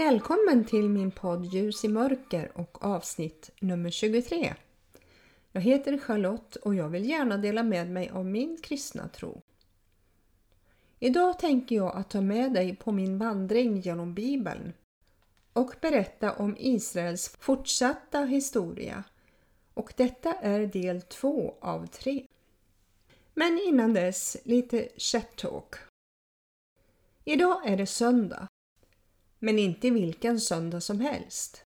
Välkommen till min podd Ljus i mörker och avsnitt nummer 23. Jag heter Charlotte och jag vill gärna dela med mig av min kristna tro. Idag tänker jag att ta med dig på min vandring genom Bibeln och berätta om Israels fortsatta historia. Och detta är del två av tre. Men innan dess lite chat talk. Idag är det söndag men inte vilken söndag som helst.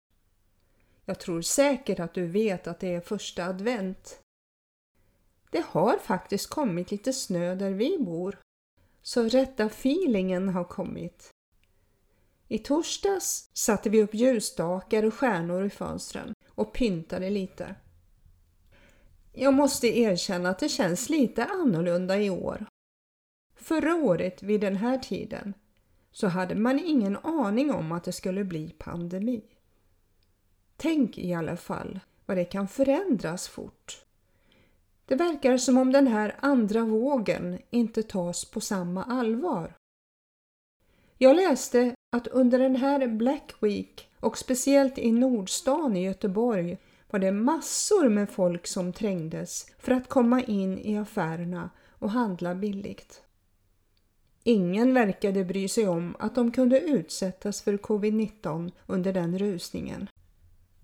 Jag tror säkert att du vet att det är första advent. Det har faktiskt kommit lite snö där vi bor, så rätta feelingen har kommit. I torsdags satte vi upp ljusstakar och stjärnor i fönstren och pyntade lite. Jag måste erkänna att det känns lite annorlunda i år. Förra året vid den här tiden så hade man ingen aning om att det skulle bli pandemi. Tänk i alla fall vad det kan förändras fort. Det verkar som om den här andra vågen inte tas på samma allvar. Jag läste att under den här Black Week och speciellt i Nordstan i Göteborg var det massor med folk som trängdes för att komma in i affärerna och handla billigt. Ingen verkade bry sig om att de kunde utsättas för covid-19 under den rusningen.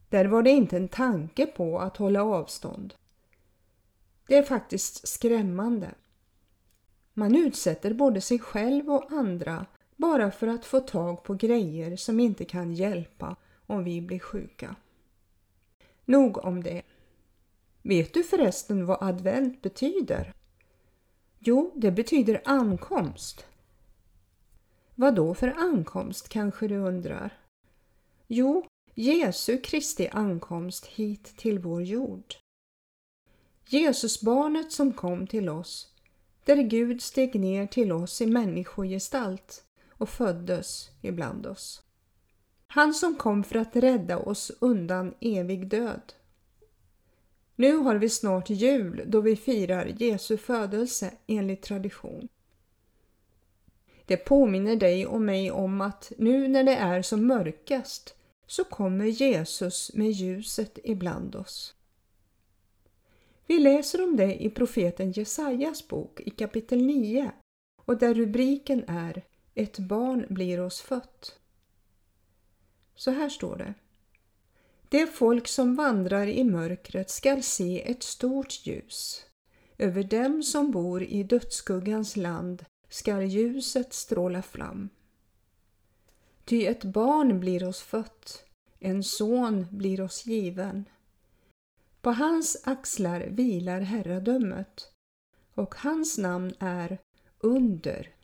Där var det inte en tanke på att hålla avstånd. Det är faktiskt skrämmande. Man utsätter både sig själv och andra bara för att få tag på grejer som inte kan hjälpa om vi blir sjuka. Nog om det. Vet du förresten vad advent betyder? Jo, det betyder ankomst. Vad då för ankomst kanske du undrar? Jo, Jesu Kristi ankomst hit till vår jord. Jesusbarnet som kom till oss, där Gud steg ner till oss i människogestalt och föddes ibland oss. Han som kom för att rädda oss undan evig död. Nu har vi snart jul då vi firar Jesu födelse enligt tradition. Det påminner dig och mig om att nu när det är som mörkast så kommer Jesus med ljuset ibland oss. Vi läser om det i profeten Jesajas bok i kapitel 9 och där rubriken är Ett barn blir oss fött. Så här står det. Det folk som vandrar i mörkret skall se ett stort ljus. Över dem som bor i dödsskuggans land skall ljuset stråla fram. Ty ett barn blir oss fött, en son blir oss given. På hans axlar vilar herradömet och hans namn är Under,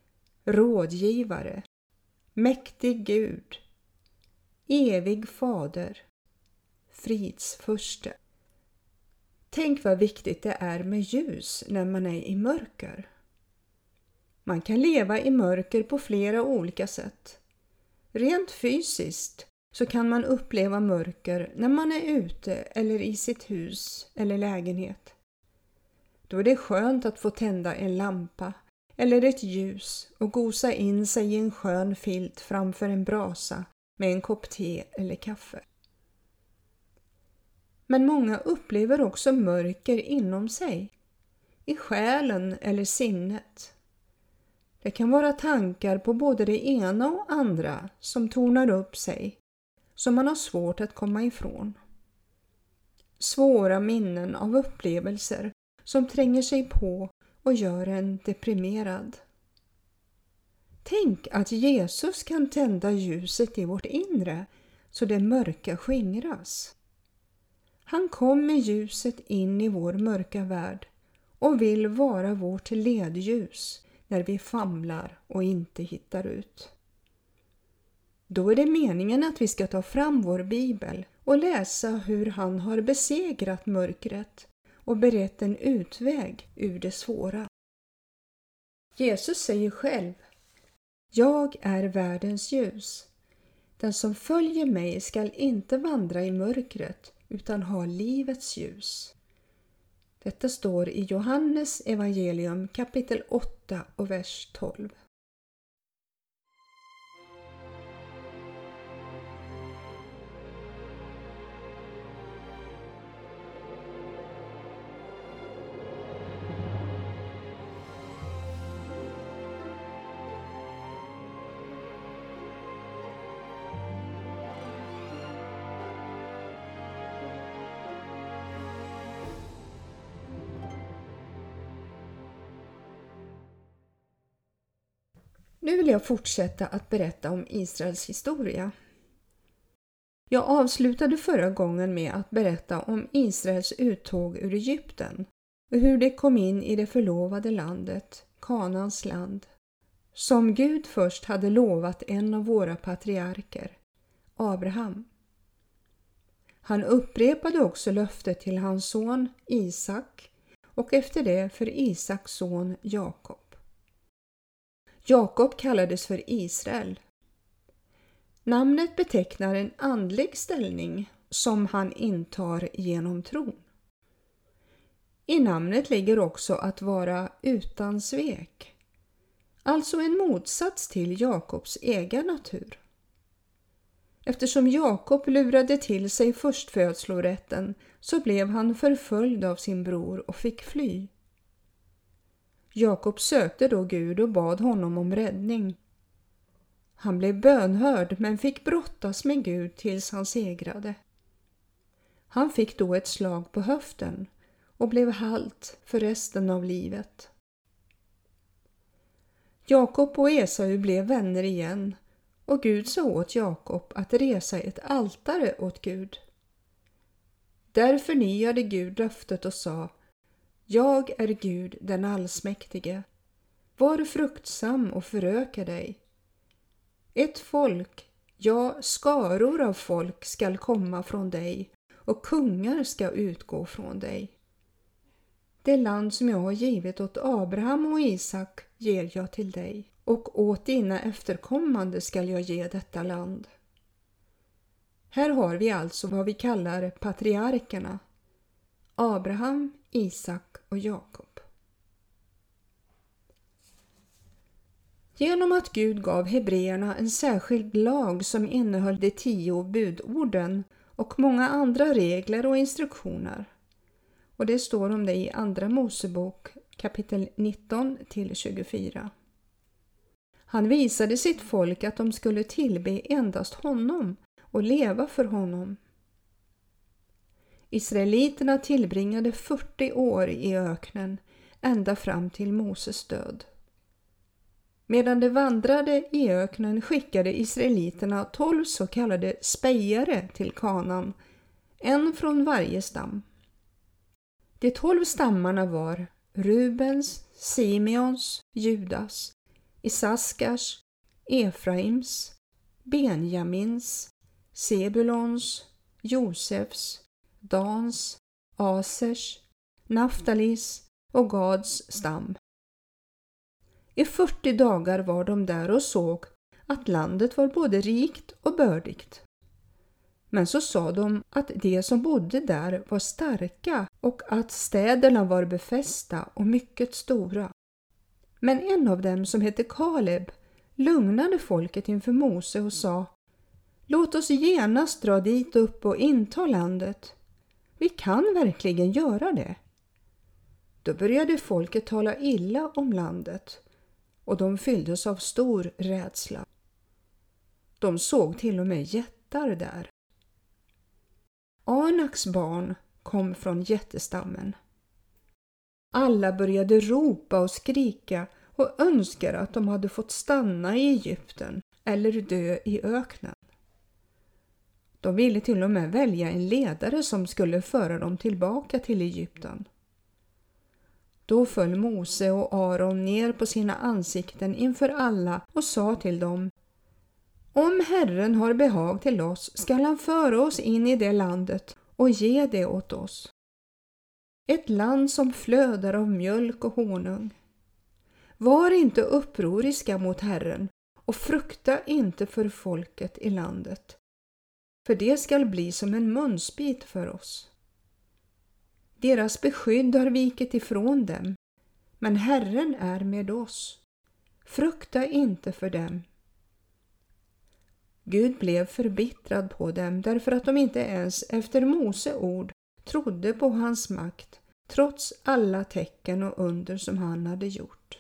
Rådgivare, Mäktig Gud, Evig Fader, Fridsförste. Tänk vad viktigt det är med ljus när man är i mörker. Man kan leva i mörker på flera olika sätt. Rent fysiskt så kan man uppleva mörker när man är ute eller i sitt hus eller lägenhet. Då är det skönt att få tända en lampa eller ett ljus och gosa in sig i en skön filt framför en brasa med en kopp te eller kaffe. Men många upplever också mörker inom sig, i själen eller sinnet. Det kan vara tankar på både det ena och andra som tornar upp sig, som man har svårt att komma ifrån. Svåra minnen av upplevelser som tränger sig på och gör en deprimerad. Tänk att Jesus kan tända ljuset i vårt inre så det mörka skingras. Han kom med ljuset in i vår mörka värld och vill vara vårt ledljus när vi famlar och inte hittar ut. Då är det meningen att vi ska ta fram vår bibel och läsa hur han har besegrat mörkret och berett en utväg ur det svåra. Jesus säger själv Jag är världens ljus. Den som följer mig skall inte vandra i mörkret utan ha livets ljus. Detta står i Johannes evangelium kapitel 8 och vers 12. Nu vill jag fortsätta att berätta om Israels historia. Jag avslutade förra gången med att berätta om Israels uttåg ur Egypten och hur de kom in i det förlovade landet, Kanans land, som Gud först hade lovat en av våra patriarker, Abraham. Han upprepade också löftet till hans son Isak och efter det för Isaks son Jakob. Jakob kallades för Israel. Namnet betecknar en andlig ställning som han intar genom tron. I namnet ligger också att vara utan svek, alltså en motsats till Jakobs egen natur. Eftersom Jakob lurade till sig förstfödslorätten så blev han förföljd av sin bror och fick fly. Jakob sökte då Gud och bad honom om räddning. Han blev bönhörd men fick brottas med Gud tills han segrade. Han fick då ett slag på höften och blev halt för resten av livet. Jakob och Esau blev vänner igen och Gud sa åt Jakob att resa ett altare åt Gud. Där förnyade Gud löftet och sa jag är Gud den allsmäktige. Var fruktsam och föröka dig. Ett folk, ja, skaror av folk skall komma från dig och kungar ska utgå från dig. Det land som jag har givit åt Abraham och Isak ger jag till dig och åt dina efterkommande skall jag ge detta land. Här har vi alltså vad vi kallar patriarkerna. Abraham, Isak och Jakob. Genom att Gud gav hebreerna en särskild lag som innehöll de tio budorden och många andra regler och instruktioner. Och det står om det i Andra Mosebok kapitel 19 till 24. Han visade sitt folk att de skulle tillbe endast honom och leva för honom. Israeliterna tillbringade 40 år i öknen ända fram till Moses död. Medan de vandrade i öknen skickade israeliterna tolv så kallade spejare till kanan, en från varje stam. De tolv stammarna var Rubens, Simeons, Judas, Isaskars, Efraims, Benjamins, Sebulons, Josefs, Dans, Asers, Naftalis och Gads stam. I 40 dagar var de där och såg att landet var både rikt och bördigt. Men så sa de att de som bodde där var starka och att städerna var befästa och mycket stora. Men en av dem som hette Kaleb lugnade folket inför Mose och sa Låt oss genast dra dit upp och inta landet. Vi kan verkligen göra det. Då började folket tala illa om landet och de fylldes av stor rädsla. De såg till och med jättar där. Anaks barn kom från jättestammen. Alla började ropa och skrika och önskade att de hade fått stanna i Egypten eller dö i öknen. De ville till och med välja en ledare som skulle föra dem tillbaka till Egypten. Då föll Mose och Aron ner på sina ansikten inför alla och sa till dem Om Herren har behag till oss skall han föra oss in i det landet och ge det åt oss. Ett land som flödar av mjölk och honung. Var inte upproriska mot Herren och frukta inte för folket i landet, för det skall bli som en munsbit för oss. Deras beskydd har vikit ifrån dem, men Herren är med oss. Frukta inte för dem. Gud blev förbittrad på dem därför att de inte ens efter Mose ord trodde på hans makt trots alla tecken och under som han hade gjort.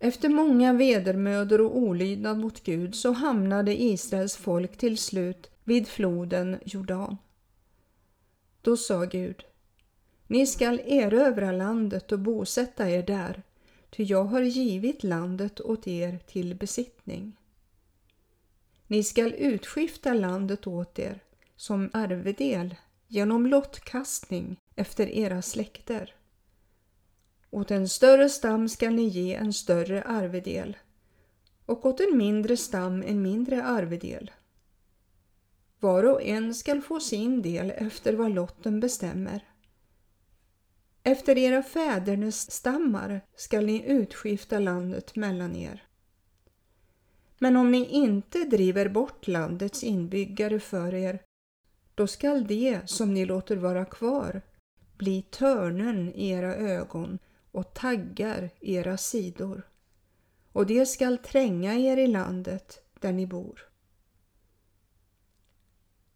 Efter många vedermödor och olydnad mot Gud så hamnade Israels folk till slut vid floden Jordan. Då sa Gud, ni skall erövra landet och bosätta er där, ty jag har givit landet åt er till besittning. Ni skall utskifta landet åt er som arvedel genom lottkastning efter era släkter. Åt en större stam skall ni ge en större arvedel och åt en mindre stam en mindre arvedel. Var och en skall få sin del efter vad lotten bestämmer. Efter era fädernes stammar skall ni utskifta landet mellan er. Men om ni inte driver bort landets inbyggare för er, då skall det som ni låter vara kvar bli törnen i era ögon och taggar era sidor, och det skall tränga er i landet där ni bor.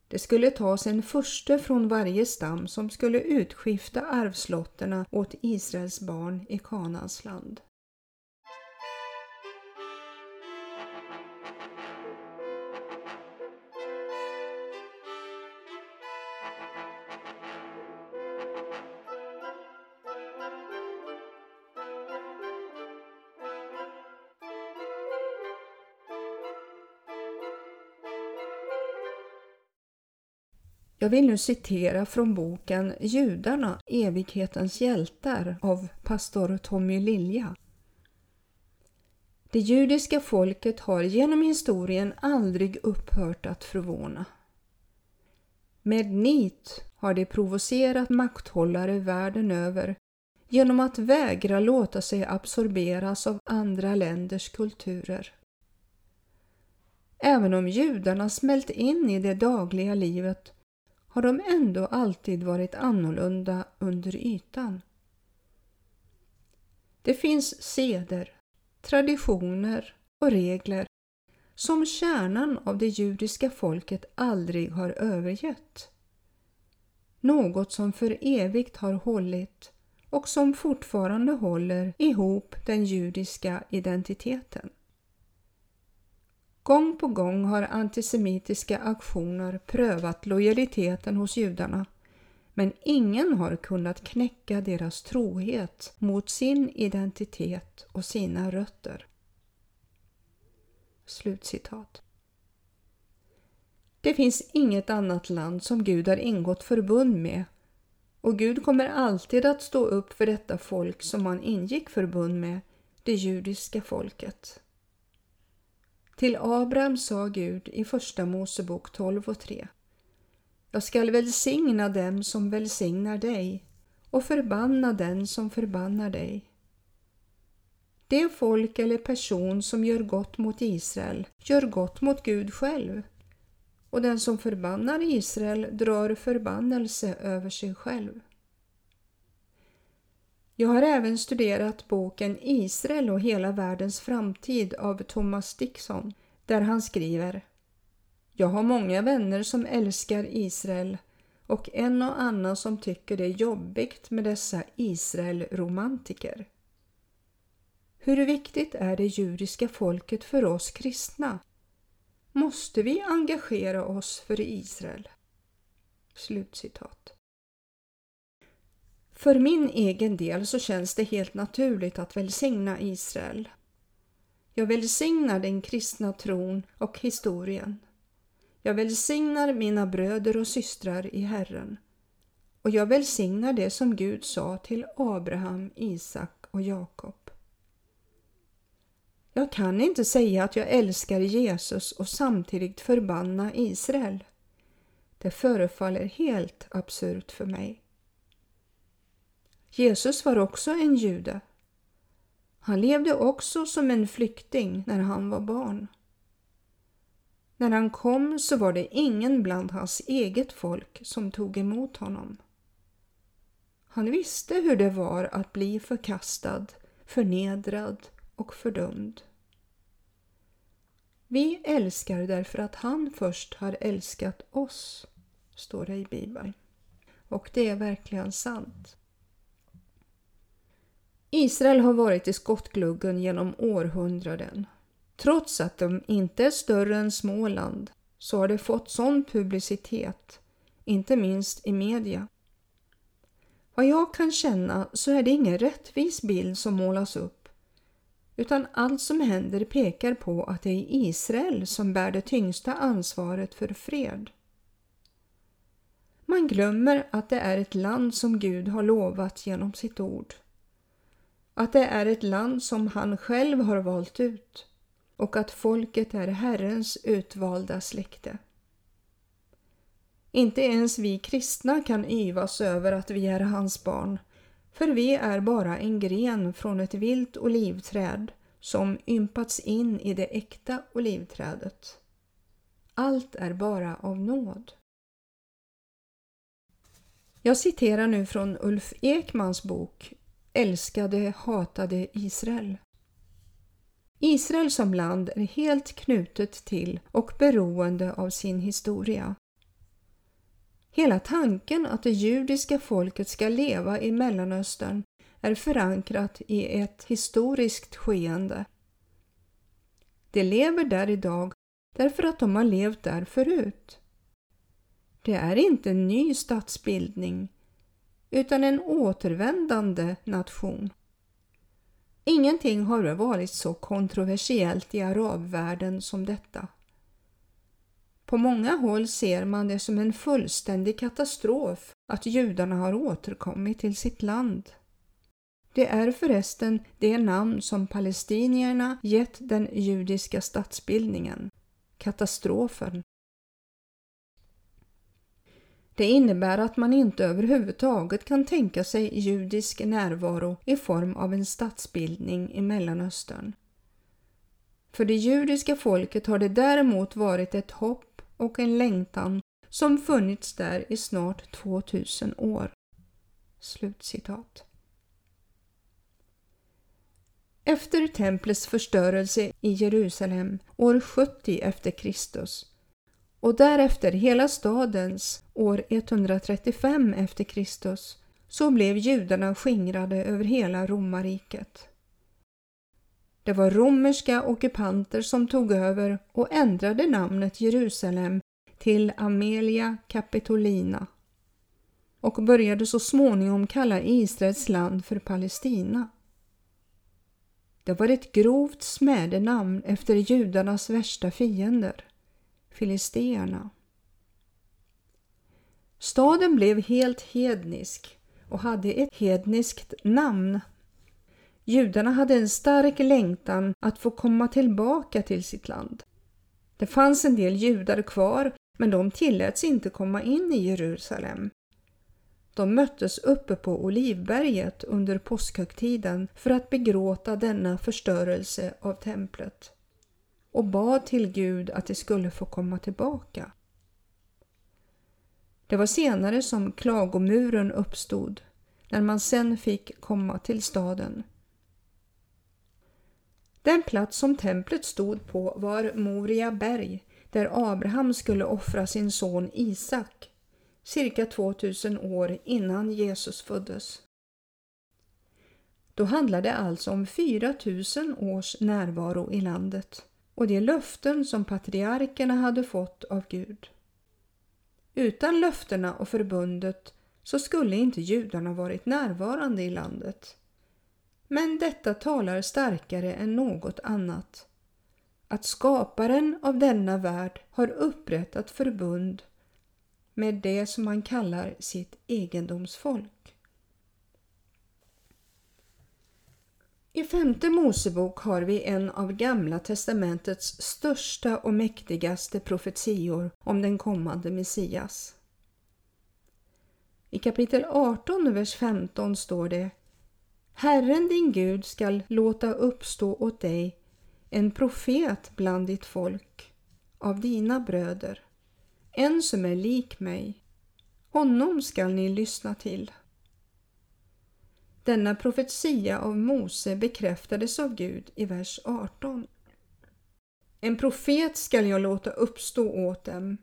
Det skulle tas en furste från varje stam som skulle utskifta arvslotterna åt Israels barn i Kanans land. Jag vill nu citera från boken Judarna, evighetens hjältar av pastor Tommy Lilja. Det judiska folket har genom historien aldrig upphört att förvåna. Med nit har de provocerat makthållare världen över genom att vägra låta sig absorberas av andra länders kulturer. Även om judarna smält in i det dagliga livet har de ändå alltid varit annorlunda under ytan. Det finns seder, traditioner och regler som kärnan av det judiska folket aldrig har övergett. Något som för evigt har hållit och som fortfarande håller ihop den judiska identiteten. Gång på gång har antisemitiska aktioner prövat lojaliteten hos judarna men ingen har kunnat knäcka deras trohet mot sin identitet och sina rötter. Slutcitat. Det finns inget annat land som Gud har ingått förbund med och Gud kommer alltid att stå upp för detta folk som han ingick förbund med, det judiska folket. Till Abraham sa Gud i Första Mosebok 12 och 3. Jag skall välsigna dem som välsignar dig och förbanna den som förbannar dig. Det folk eller person som gör gott mot Israel gör gott mot Gud själv och den som förbannar Israel drar förbannelse över sig själv. Jag har även studerat boken Israel och hela världens framtid av Thomas Dixon där han skriver Jag har många vänner som älskar Israel och en och annan som tycker det är jobbigt med dessa Israel-romantiker. Hur viktigt är det judiska folket för oss kristna? Måste vi engagera oss för Israel? Slutcitat. För min egen del så känns det helt naturligt att välsigna Israel. Jag välsignar den kristna tron och historien. Jag välsignar mina bröder och systrar i Herren. Och jag välsignar det som Gud sa till Abraham, Isak och Jakob. Jag kan inte säga att jag älskar Jesus och samtidigt förbanna Israel. Det förefaller helt absurt för mig. Jesus var också en jude. Han levde också som en flykting när han var barn. När han kom så var det ingen bland hans eget folk som tog emot honom. Han visste hur det var att bli förkastad, förnedrad och fördömd. Vi älskar därför att han först har älskat oss, står det i Bibeln. Och det är verkligen sant. Israel har varit i skottgluggen genom århundraden. Trots att de inte är större än Småland så har de fått sån publicitet, inte minst i media. Vad jag kan känna så är det ingen rättvis bild som målas upp utan allt som händer pekar på att det är Israel som bär det tyngsta ansvaret för fred. Man glömmer att det är ett land som Gud har lovat genom sitt ord. Att det är ett land som han själv har valt ut och att folket är Herrens utvalda släkte. Inte ens vi kristna kan yvas över att vi är hans barn, för vi är bara en gren från ett vilt olivträd som ympats in i det äkta olivträdet. Allt är bara av nåd. Jag citerar nu från Ulf Ekmans bok Älskade hatade Israel. Israel som land är helt knutet till och beroende av sin historia. Hela tanken att det judiska folket ska leva i Mellanöstern är förankrat i ett historiskt skeende. De lever där idag därför att de har levt där förut. Det är inte en ny statsbildning utan en återvändande nation. Ingenting har varit så kontroversiellt i arabvärlden som detta. På många håll ser man det som en fullständig katastrof att judarna har återkommit till sitt land. Det är förresten det namn som palestinierna gett den judiska statsbildningen, katastrofen. Det innebär att man inte överhuvudtaget kan tänka sig judisk närvaro i form av en statsbildning i Mellanöstern. För det judiska folket har det däremot varit ett hopp och en längtan som funnits där i snart 2000 år. Slutcitat. Efter templets förstörelse i Jerusalem år 70 efter Kristus och därefter hela stadens år 135 efter Kristus så blev judarna skingrade över hela romarriket. Det var romerska ockupanter som tog över och ändrade namnet Jerusalem till Amelia Capitolina och började så småningom kalla Israels land för Palestina. Det var ett grovt smädenamn efter judarnas värsta fiender filisteerna. Staden blev helt hednisk och hade ett hedniskt namn. Judarna hade en stark längtan att få komma tillbaka till sitt land. Det fanns en del judar kvar men de tilläts inte komma in i Jerusalem. De möttes uppe på Olivberget under påskhögtiden för att begråta denna förstörelse av templet och bad till Gud att de skulle få komma tillbaka. Det var senare som klagomuren uppstod, när man sen fick komma till staden. Den plats som templet stod på var Moria berg, där Abraham skulle offra sin son Isak, cirka 2000 år innan Jesus föddes. Då handlade det alltså om 4000 års närvaro i landet och de löften som patriarkerna hade fått av Gud. Utan löftena och förbundet så skulle inte judarna varit närvarande i landet. Men detta talar starkare än något annat. Att skaparen av denna värld har upprättat förbund med det som man kallar sitt egendomsfolk. I femte Mosebok har vi en av Gamla testamentets största och mäktigaste profetior om den kommande Messias. I kapitel 18, vers 15 står det Herren din Gud skall låta uppstå åt dig en profet bland ditt folk, av dina bröder, en som är lik mig. Honom skall ni lyssna till. Denna profetia av Mose bekräftades av Gud i vers 18. En profet skall jag låta uppstå åt dem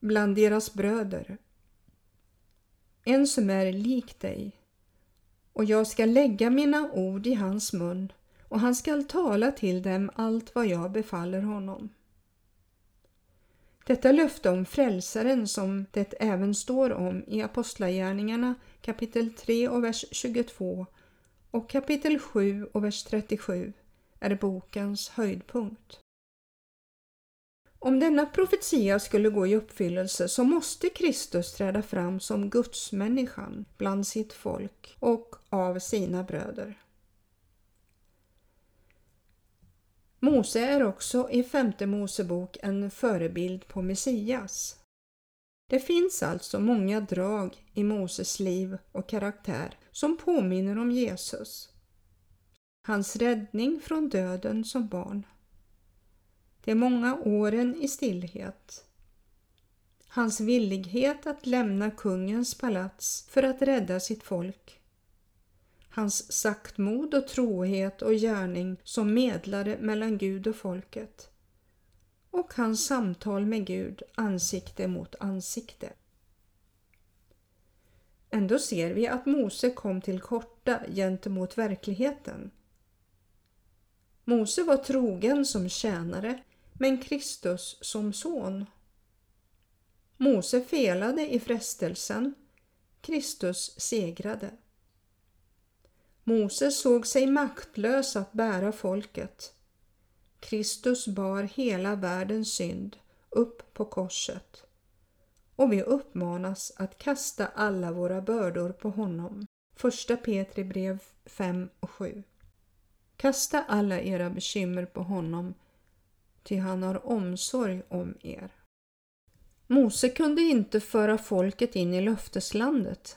bland deras bröder. En som är lik dig. Och jag ska lägga mina ord i hans mun och han skall tala till dem allt vad jag befaller honom. Detta löfte om frälsaren som det även står om i Apostlagärningarna kapitel 3 och vers 22 och kapitel 7 och vers 37 är bokens höjdpunkt. Om denna profetia skulle gå i uppfyllelse så måste Kristus träda fram som gudsmänniskan bland sitt folk och av sina bröder. Mose är också i femte Mosebok en förebild på Messias. Det finns alltså många drag i Moses liv och karaktär som påminner om Jesus. Hans räddning från döden som barn. De många åren i stillhet. Hans villighet att lämna kungens palats för att rädda sitt folk. Hans saktmod och trohet och gärning som medlare mellan Gud och folket. Och hans samtal med Gud ansikte mot ansikte. Ändå ser vi att Mose kom till korta gentemot verkligheten. Mose var trogen som tjänare men Kristus som son. Mose felade i frestelsen, Kristus segrade. Mose såg sig maktlös att bära folket. Kristus bar hela världens synd upp på korset och vi uppmanas att kasta alla våra bördor på honom. Första Petri brev 5 och 7. Kasta alla era bekymmer på honom ty han har omsorg om er. Mose kunde inte föra folket in i löfteslandet.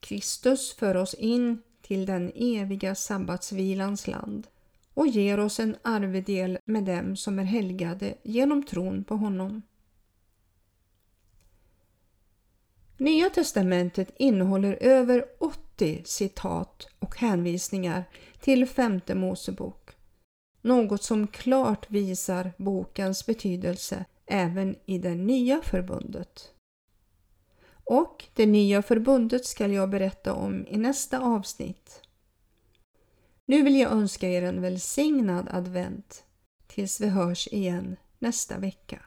Kristus för oss in till den eviga sabbatsvilans land och ger oss en arvedel med dem som är helgade genom tron på honom. Nya testamentet innehåller över 80 citat och hänvisningar till femte Mosebok något som klart visar bokens betydelse även i det nya förbundet. Och det nya förbundet ska jag berätta om i nästa avsnitt. Nu vill jag önska er en välsignad advent tills vi hörs igen nästa vecka.